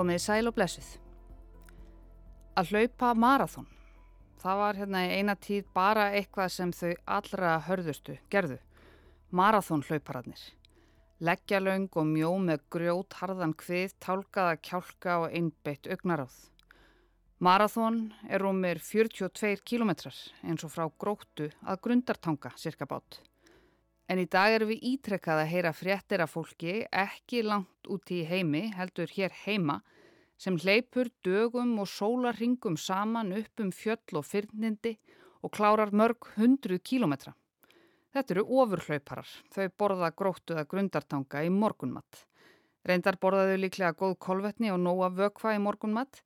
Komiði sæl og blessuð. Að hlaupa marathón. Það var hérna í eina tíð bara eitthvað sem þau allra hörðustu gerðu. Marathón hlaupararnir. Leggjalöng og mjó með grjót harðan hvið, tálkaða kjálka og einbeitt augnaráð. Marathón er rúmir 42 kilometrar eins og frá gróttu að grundartanga cirka bát. En í dag erum við ítrekkað að heyra fréttir af fólki ekki langt út í heimi, heldur hér heima, sem hleypur dögum og sólarringum saman upp um fjöll og fyrnindi og klárar mörg hundruð kílometra. Þetta eru ofurhlauparar, þau borða gróttuða grundartanga í morgunmatt. Reyndar borðaðu líklega góð kolvetni og nóa vökva í morgunmatt.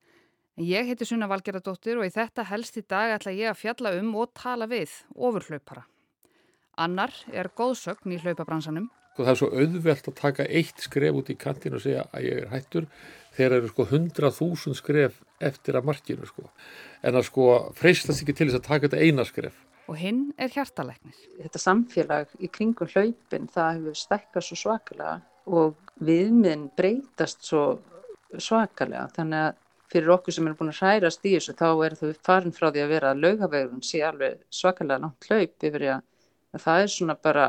En ég heiti Sunna Valgeradóttir og í þetta helst í dag ætla ég að fjalla um og tala við ofurhlaupara. Annar er góðsögn í hlaupabransanum. Sko, það er svo auðvelt að taka eitt skref út í kantinu og segja að ég er hættur þegar eru sko 100.000 skref eftir að markinu sko. En að sko freistast ekki til þess að taka þetta eina skref. Og hinn er hjartalegnir. Þetta samfélag í kringum hlaupin það hefur stekkað svo svakalega og viðminn breytast svo svakalega. Þannig að fyrir okkur sem er búin að hrærast í þessu þá er þau farin frá því að vera að laugavegurinn sé alveg svakalega langt hlaup yfir að það er svona bara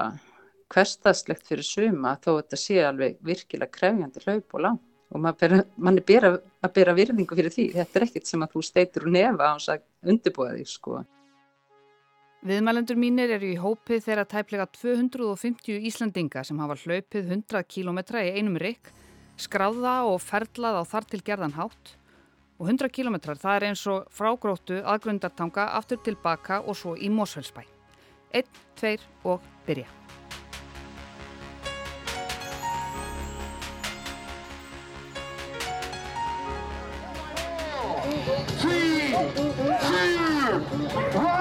hverstaslegt fyrir suma þó þetta sé alveg virkilega krefjandi hlaup og lang og mann er bera, að bera virðingu fyrir því. Þetta er ekkert sem að þú steitur og nefa á að undirbúa þig sko. Viðmælendur mínir eru í hópið þeirra tæplega 250 Íslandinga sem hafa hlaupið 100 km í einum rikk, skráða og ferlað á þar til gerðan hátt. Og 100 km það er eins og frágróttu aðgrundartanga aftur tilbaka og svo í Mósfellsbæ. 1, 2 og byrja. Three, two, one,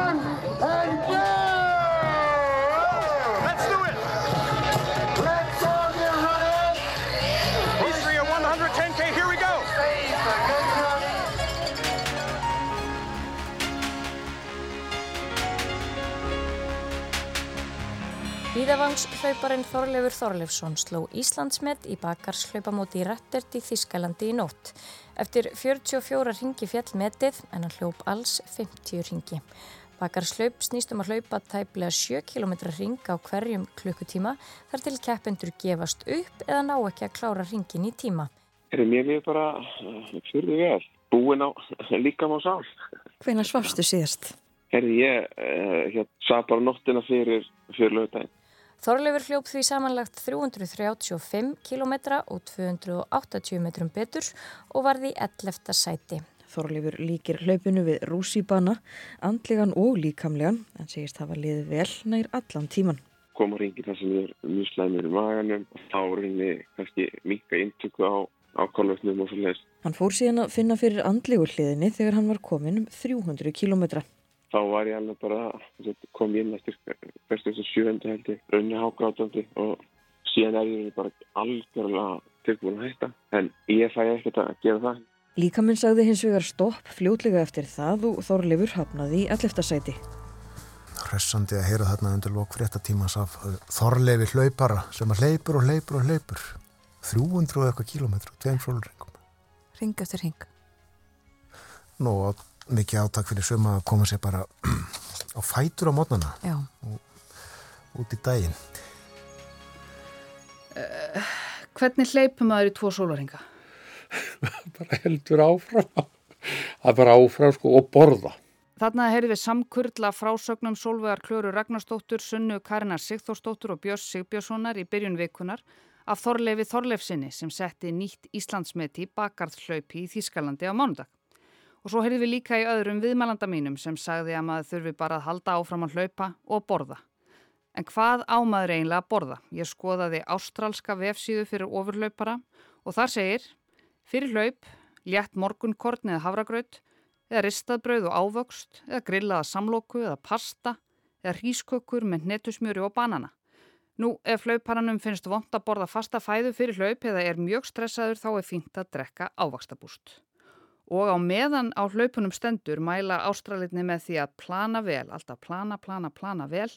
Víðavangshlauparinn Þorleifur Þorleifsson sló Íslandsmet í bakarslaupamóti í Rættert í Þískalandi í nótt. Eftir 44 ringi fjallmetið en hann hljóp alls 50 ringi. Bakarslaup snýstum að hlaupa tæplega 7 km ring á hverjum klukkutíma þar til keppendur gefast upp eða ná ekki að klára ringin í tíma. Er mér við bara uh, fyrir vel, búin á líka má sál. Hvenar svafstu síðast? Herði ég, uh, hér sað bara nóttina fyrir, fyrir lögdægin. Þorleifur hljóp því samanlagt 335 km og 280 metrum betur og varði 11. sæti. Þorleifur líkir hlaupinu við rúsíbana, andlegan og líkamlegan, en segist hafa liðið vel nær allan tíman. Koma ringir þar sem er mjög slæmur í maganum og þá rinni kannski mikka intöku á ákvæmlega og svo leiðist. Hann fór síðan að finna fyrir andlegu hliðinni þegar hann var komin um 300 kilometra þá var ég alveg bara kom ég inn eftir fyrst þessu sjööndu heldur raunni hákátandi og síðan er ég bara algjörlega tilbúin að hætta en ég fæ ekkert að gera það. Líkaminn sagði hins vegar stopp fljótlega eftir það og Þorleifur hafnaði alleftasæti Hressandi að heyra þarna undir lokfréttatímas af Þorleifi hlaupara sem að hlaupur og hlaupur og hlaupur 300 eitthvað kílometru, tveim frólurringum Ring eftir ring Nú að mikið átak fyrir suma að koma sér bara á fætur á mótnana og út í daginn. Uh, Hvernig hleypum maður í tvo sólaringa? bara heldur áfram. Er bara áfram sko og borða. Þarna heyrðum við samkurla frásögnum Solvegar Klöru Ragnarstóttur, Sunnu Karinar Sigþórsdóttur og Björns Sigbjörnssonar í byrjun vikunar af Þorleifi Þorleifsinni sem setti nýtt Íslandsmeti í bakarðhlaupi í Þískalandi á mánudag. Og svo heyrðum við líka í öðrum viðmælanda mínum sem sagði að maður þurfi bara að halda áfram að hlaupa og borða. En hvað ámaður eiginlega að borða? Ég skoðaði ástrálska vefsíðu fyrir ofurlaupara og þar segir fyrir hlaup, létt morgunkorn eða havragraut, eða ristaðbröð og ávöxt, eða grillaða samlóku eða pasta, eða hrískökur með netusmjöru og banana. Nú, ef hlauparanum finnst vond að borða fasta fæðu fyrir hlaup eða er mjög stressaður þá er fínt að drekka ávakstabúst og á meðan á hlaupunum stendur mæla ástralitni með því að plana vel, alltaf plana, plana, plana vel,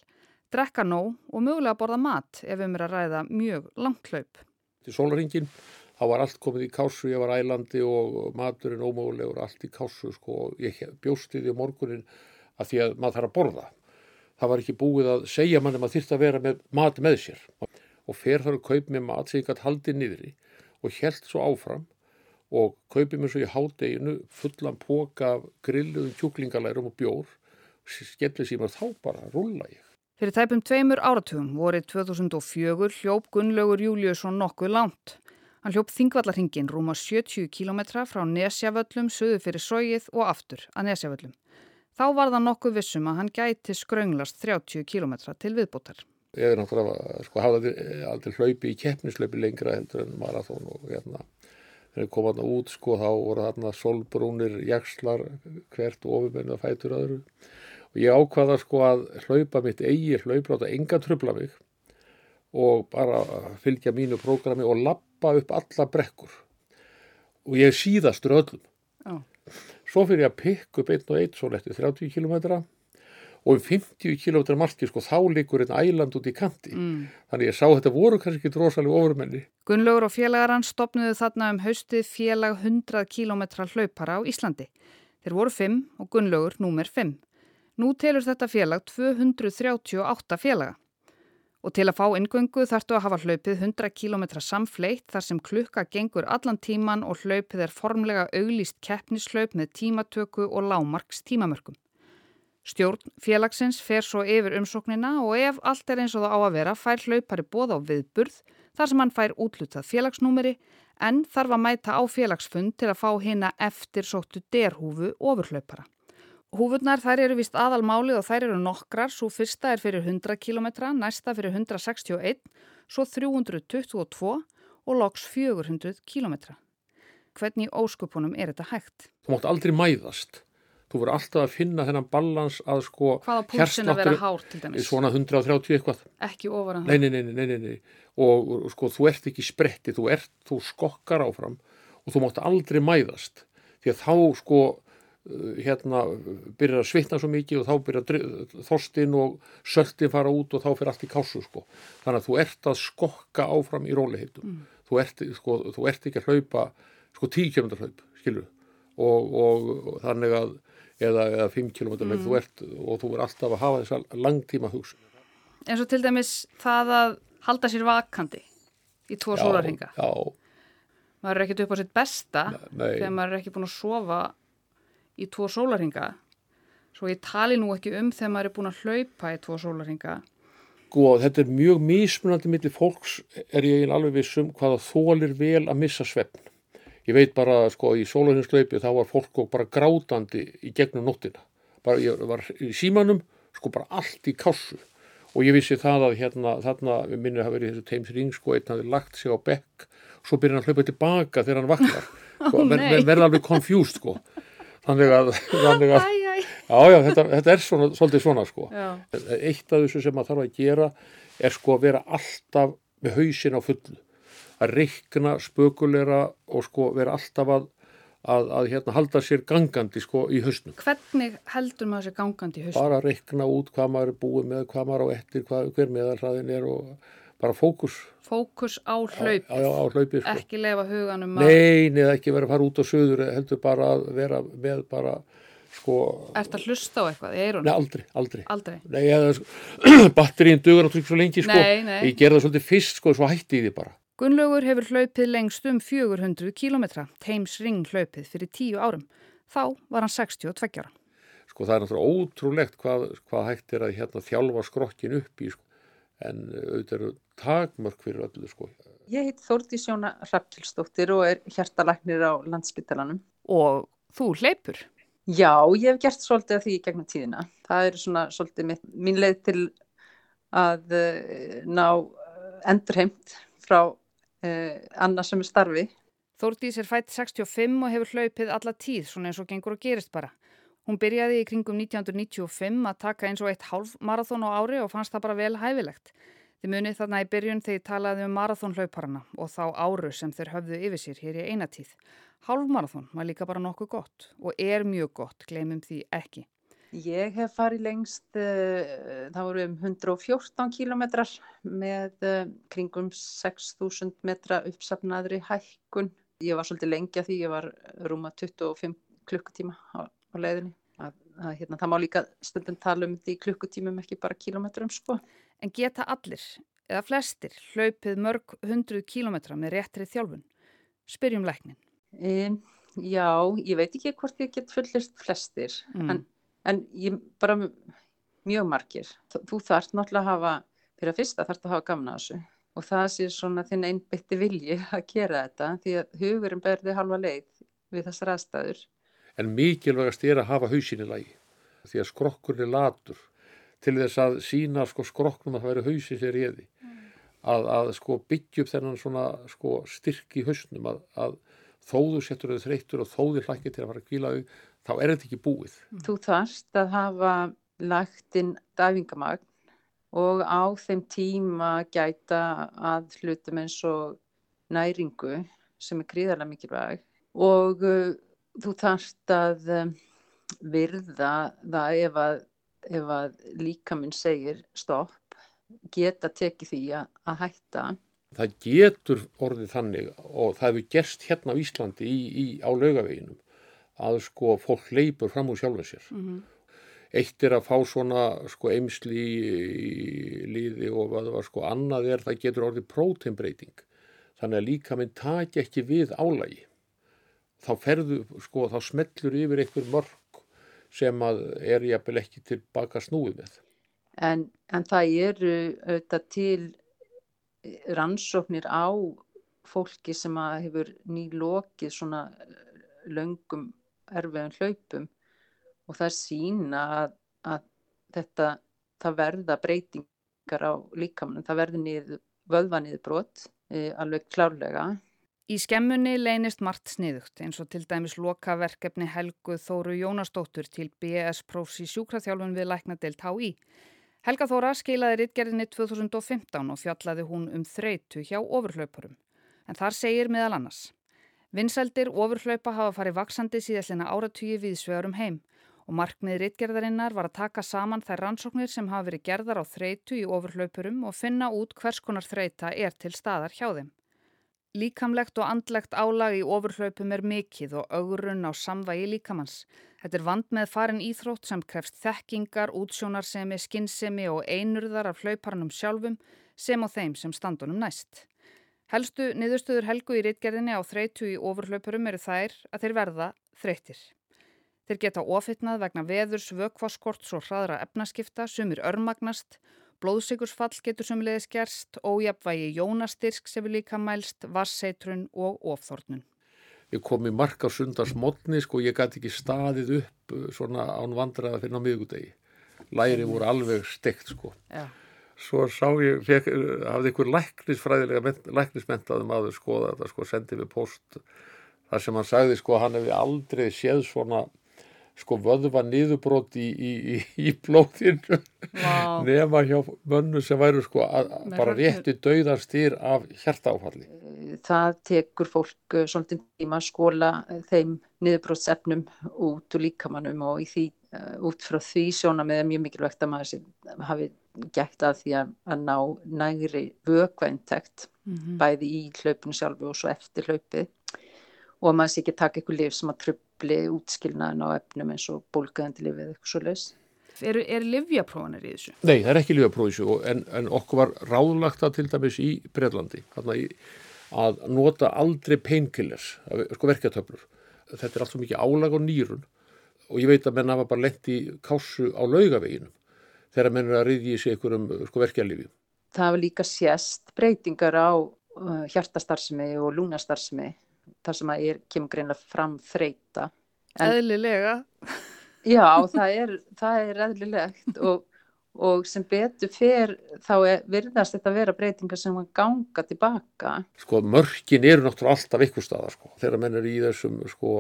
drekka nóg og mögulega borða mat ef við mér að ræða mjög langt hlaup. Til sólaringin þá var allt komið í kásu, ég var ælandi og maturinn ómögulegur, allt í kásu sko og ég bjósti því morgunin að því að maður þarf að borða. Það var ekki búið að segja manni maður þyrst að vera með mat með sér og fer þar að kaupa með mat sem ég gæti haldið niðri og held svo áfram og kaupið mér svo í hádeginu fullan póka af grilluðum kjúklingalærum og bjór skellið síma þá bara rulla ég. Fyrir tæpum tveimur áratugum vorið 2004 hljóp Gunnlaugur Júliusson nokkuð langt. Hann hljóp Þingvallarhingin rúma 70 km frá Nesjavöllum, söðu fyrir sóið og aftur að Nesjavöllum. Þá var það nokkuð vissum að hann gæti skrönglast 30 km til viðbútar. Ég er náttúrulega, sko, hafði aldrei hlaupi í keppnislaupi lengra heldur en marathón og hérna, þegar ég kom aðna út, sko, þá voru þarna solbrúnir jakslar hvert ofumennu að fætur öðru. Og ég ákvaða, sko, að hlaupa mitt eigi hlaup, láta enga tröfla mig og bara fylgja mínu prógrami og lappa upp alla brekkur. Og ég síðastur öllum. Oh. svo fyrir ég að pikka upp einn og einn svo letið 30 km og um 50 km marki sko þá likur einn æland út í kanti. Mm. þannig ég sá þetta voru kannski ekki drosalega ofurmenni. Gunnlaugur og félagar hann stopnuðu þarna um haustið félag 100 km hlaupara á Íslandi. Þeir voru 5 og Gunnlaugur númer 5 Nú telur þetta félag 238 félaga. Og til að fá ingöngu þartu að hafa hlaupið 100 km samfleitt þar sem klukka gengur allan tíman og hlaupið er formlega auglýst keppnislaup með tímatöku og lámarks tímamörkum. Stjórn félagsins fer svo yfir umsóknina og ef allt er eins og það á að vera fær hlaupari bóð á viðburð þar sem hann fær útlutað félagsnúmeri en þarf að mæta á félagsfund til að fá hina eftir sóttu derhúfu ofurhlaupara. Húfurnar þær eru vist aðalmálið og þær eru nokkrar, svo fyrsta er fyrir 100 km, næsta fyrir 161, svo 322 og loks 400 km. Hvernig óskupunum er þetta hægt? Þú mátt aldrei mæðast. Þú verður alltaf að finna þennan ballans að sko... Hvaða púlsin að vera hár til dæmis? Svona 130 eitthvað. Ekki ofar en það? Nei, nei, nei, nei, nei, nei. Og, og sko þú ert ekki spretti, þú ert, þú skokkar áfram og þú mátt aldrei mæðast. Því að þá sko Eh, hérna byrjar að svitna svo mikið og þá byrjar þorstin og söltin fara út og þá fyrir allt í kásu sko. Þannig að þú ert að skokka áfram í róliheitum. Mm. Þú, sko, þú ert ekki að hlaupa sko 10 km hlaup, skilur og, og, og þannig að eða, eða 5 km mm. þú ert og þú er alltaf að hafa þess langtíma hugsun. En svo til dæmis það að halda sér vakandi í tvo sólarhinga. Já. Maður er ekkert upp á sitt besta Nei. þegar maður er ekki búin að sofa í tvo sólarhinga svo ég tali nú ekki um þegar maður er búin að hlaupa í tvo sólarhinga Sko þetta er mjög mismunandi millir fólks er ég alveg vissum hvaða þólir vel að missa svefn ég veit bara sko í sólarhinslaupi þá var fólk bara grátandi í gegnum nóttina. Bara ég var í símanum sko bara allt í kásu og ég vissi það að hérna þarna minnir að vera í þessu Thames Ring sko einn hafði lagt sig á bekk svo byrjar hann að hlaupa tilbaka þegar hann vaknar. Sko, oh, ver, verða alveg confused sko. Þannig að, þannig að æ, æ. Já, já, þetta, þetta er svona, svolítið svona sko. Já. eitt af þessu sem maður þarf að gera er sko að vera alltaf með hausin á fullu að reikna, spökulera og sko vera alltaf að, að, að hérna, halda sér gangandi sko í hausnum. Hvernig heldur maður sér gangandi í hausnum? Bara að reikna út hvað maður er búið með, hvað maður á ettir, hvað, hver meðalhraðin er og bara fókus fókus á hlaup á, á, á hlaupi, sko. ekki lefa huganum að nei, neða ekki vera að fara út á söður heldur bara að vera með bara sko Er þetta hlusta á eitthvað? Nei, aldrei, aldrei, aldrei. Nei, eða, batterín dugur trygg svo lengi sko nei, nei. ég gerða svolítið fyrst sko, svo hætti ég því bara Gunnlaugur hefur hlaupið lengst um 400 km Thames Ring hlaupið fyrir 10 árum þá var hann 62 ára Sko það er náttúrulega ótrúlegt hvað, hvað hægt er að hérna, þjálfa skrokkin upp í sko en auðvitað eru takmörk fyrir öllu sko. Ég heit Þórti Sjóna Rapptilsdóttir og er hjertalæknir á landsbytalanum. Og þú hleypur? Já, ég hef gert svolítið af því gegnum tíðina. Það er svona svolítið mitt, mín leið til að uh, ná endurheimt frá annars sem er starfi. Þórtís er fætt 65 og hefur hlaupið alla tíð, svona eins og gengur og gerist bara. Hún byrjaði í kringum 1995 að taka eins og eitt hálf marathón á ári og fannst það bara vel hæfilegt. Þið munið þarna í byrjun þegar talaði um marathónhlauparana og þá áru sem þeir höfðu yfir sér hér í einatíð. Hálf marathón var líka bara nokkuð gott og er mjög gott, glemum því ekki. Ég hef farið lengst, uh, það voru um 114 kílometrar með uh, kringum 6.000 metra uppsafnaðri hækkun. Ég var svolítið lengja því ég var rúma 25 klukkutíma á, á leiðinni. Að, að, hérna, það má líka stundum tala um því klukkutímum ekki bara kílometrum sko. En geta allir, eða flestir, hlaupið mörg hundruð kílometra með réttri þjálfun? Spyrjum læknin. Um, já, ég veit ekki hvort ég get fullist flestir, mm. en en ég bara mjög margir. Þú þarft náttúrulega að hafa, fyrir að fyrsta þarft að hafa gamna þessu og það sé svona þinn einbytti vilji að gera þetta því að hugurinn berði halva leið við þessar aðstæður. En mikilvægast er að hafa hausin í lagi því að skrokkur er latur til þess að sína sko skrokknum að það veri hausin sér í eði. Mm. Að, að sko byggja upp þennan svona sko styrk í hausnum að, að þóðu settur þau þreytur og þóði hlakki til að fara að kvíla þau þá er þetta ekki búið. Þú þarft að hafa lagt inn dæfingamagn og á þeim tíma gæta að hlutum eins og næringu sem er gríðarlega mikilvæg og uh, þú þarft að um, virða það ef að, ef að líkaminn segir stopp, geta tekið því að, að hætta. Það getur orðið þannig og það hefur gerst hérna á Íslandi í, í, á laugaveginum að sko fólk leipur fram úr sjálfum sér. Mm -hmm. Eitt er að fá svona sko eimsli í líði og hvað það var sko annað er það getur orðið próteinbreyting. Þannig að líka minn taki ekki við álægi. Þá ferðu sko þá smellur yfir einhver mörg sem að er jafnvel ekki tilbaka snúið með. En, en það eru auðvitað til rannsóknir á fólki sem hefur nýlokið svona löngum erfiðum hlaupum og það sína að, að þetta, það verða breytingar á líkamann, það verður niður, vöðvanniður brot, e, alveg klárlega. Í skemmunni leynist margt sniðugt eins og til dæmis lokaverkefni Helgu Þóru Jónastóttur til BS prófs í sjúkraþjálfun við læknadelt HÍ. Helga Þóra skilaði rittgerðinni 2015 og fjallaði hún um þreytu hjá ofurhlaupurum. En þar segir meðal annars Vinsældir ofurhlaupa hafa farið vaksandi síðallina áratugji viðsvegarum heim og markmið rittgerðarinnar var að taka saman þær rannsóknir sem hafa verið gerðar á þreytu í ofurhlaupurum og finna út hvers konar þreyta er til staðar hjá þeim. Líkamlegt og andlegt álag í ofurhlaupum er mikill og augurun á samvægi líkamanns. Þetta er vand með farin íþrótt sem krefst þekkingar, útsjónarsemi, skinnsemi og einurðar af hlauparnum sjálfum sem á þeim sem standunum næst. Helstu niðurstöður helgu í rítgerðinni á þreytu í ofurhlaupurum eru þær að þeir verða þreytir. Þeir geta ofittnað vegna veðurs, vökkvaskorts og hraðra efnaskipta, sumir örmagnast, blóðsikursfall getur sumleðis gerst, ójapvægi jónastyrk sem við líka mælst, vasseitrun og ofþórnun. Ég kom í marka sundarsmotni, sko, ég gæti ekki staðið upp uh, svona án vandraða fyrir á miðgudegi. Læri voru alveg stekt, sko. Já svo sá ég, fek, hafði einhver læknisfræðilega læknismentaðum aður skoða þetta sko, sendið við post þar sem hann sagði sko, hann hefði aldrei séð svona sko vöðva niðurbrót í, í, í, í blóðinu wow. nema hjá mönnu sem væru sko að, bara rétti dauðarstýr af hjertáfalli. Það tekur fólk svolítið tíma að skóla þeim niðurbrótsefnum út úr líkamannum og í því uh, út frá því sjóna með mjög mikilvægt að maður hafi gætt að því að, að ná nægri vökvæntegt mm -hmm. bæði í hlaupinu sjálfu og svo eftir hlaupið og að maður sé ekki taka eitthvað lif sem að tröfli útskilnaðin á efnum eins og bólgöðandi lifið eitthvað svo laus. Er, er livjaprófanir í þessu? Nei, það er ekki livjapróf í þessu en, en okkur var ráðlagt að til dæmis í Breitlandi að nota aldrei painkillers, sko verkjartöflur. Þetta er allt svo mikið álag á nýrun og ég veit að menn hafa bara lett í kásu á laugaveginum þegar menn er að riðja í sig einhverjum sko, verkjalífi. Það var líka sérst breytingar á uh, hjartastarfsemi og lúnastarfsemi þar sem að er, kemur greinlega fram þreita. En, eðlilega. Já, það er, það er eðlilegt og, og sem betur fyrr þá er, virðast þetta að vera breytingar sem ganga tilbaka. Sko mörkin eru náttúrulega alltaf ykkur staðar sko þegar menn er í þessum sko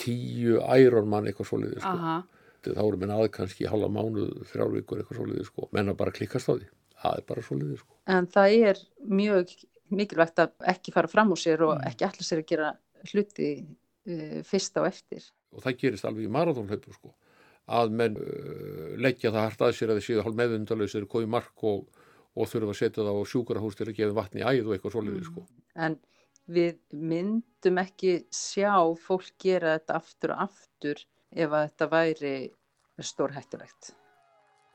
tíu æronmann eitthvað svolítið sko. Þá eru menn aðeins kannski halva mánuð, þrjálfvíkur eitthvað svolítið sko, menn að bara klikkast á því það er bara svolítið sko. En það er mjög mikilvægt að ekki fara fram úr sér og mm. ekki allir sér að gera hluti uh, fyrst á eftir. Og það gerist alveg í marathónhlaupu sko, að menn uh, leggja það hart að sér að þeir séu hálf meðundalösir, komið mark og, og þurfa að setja það á sjúkarahús til að gefa vatni í æð og eitthvað svolítið mm. sko. En við myndum ekki sjá fólk gera þetta aftur og aftur ef að þetta væri stórhættulegt.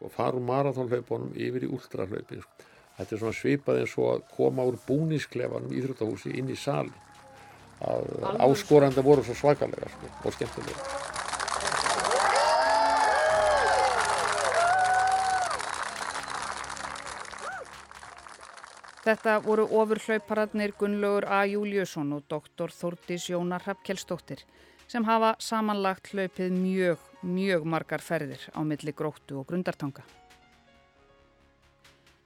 Og farum marathónhlaupunum yfir í últrahlaupin. Sko. Þetta er svona svipað eins og að koma úr búnisklefanum í Íþróttahúsi inn í sali. Áskoranda voru svo svakalega sko, og skemmtilega. Þetta voru ofurhlaupararnir Gunnlaugur A. Júliusson og doktor Þórdís Jónar Rappkjellsdóttir sem hafa samanlagt hlaupið mjög, mjög margar ferðir á milli gróttu og grundartanga.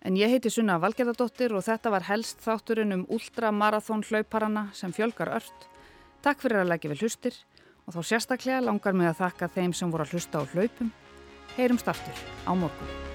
En ég heiti Sunna Valgerðardóttir og þetta var helst þátturinn um ultramarathón hlauparana sem fjölgar ört. Takk fyrir að leggja við hlustir og þá sérstaklega langar mig að þakka þeim sem voru að hlusta á hlaupum. Heyrum startur á morgun.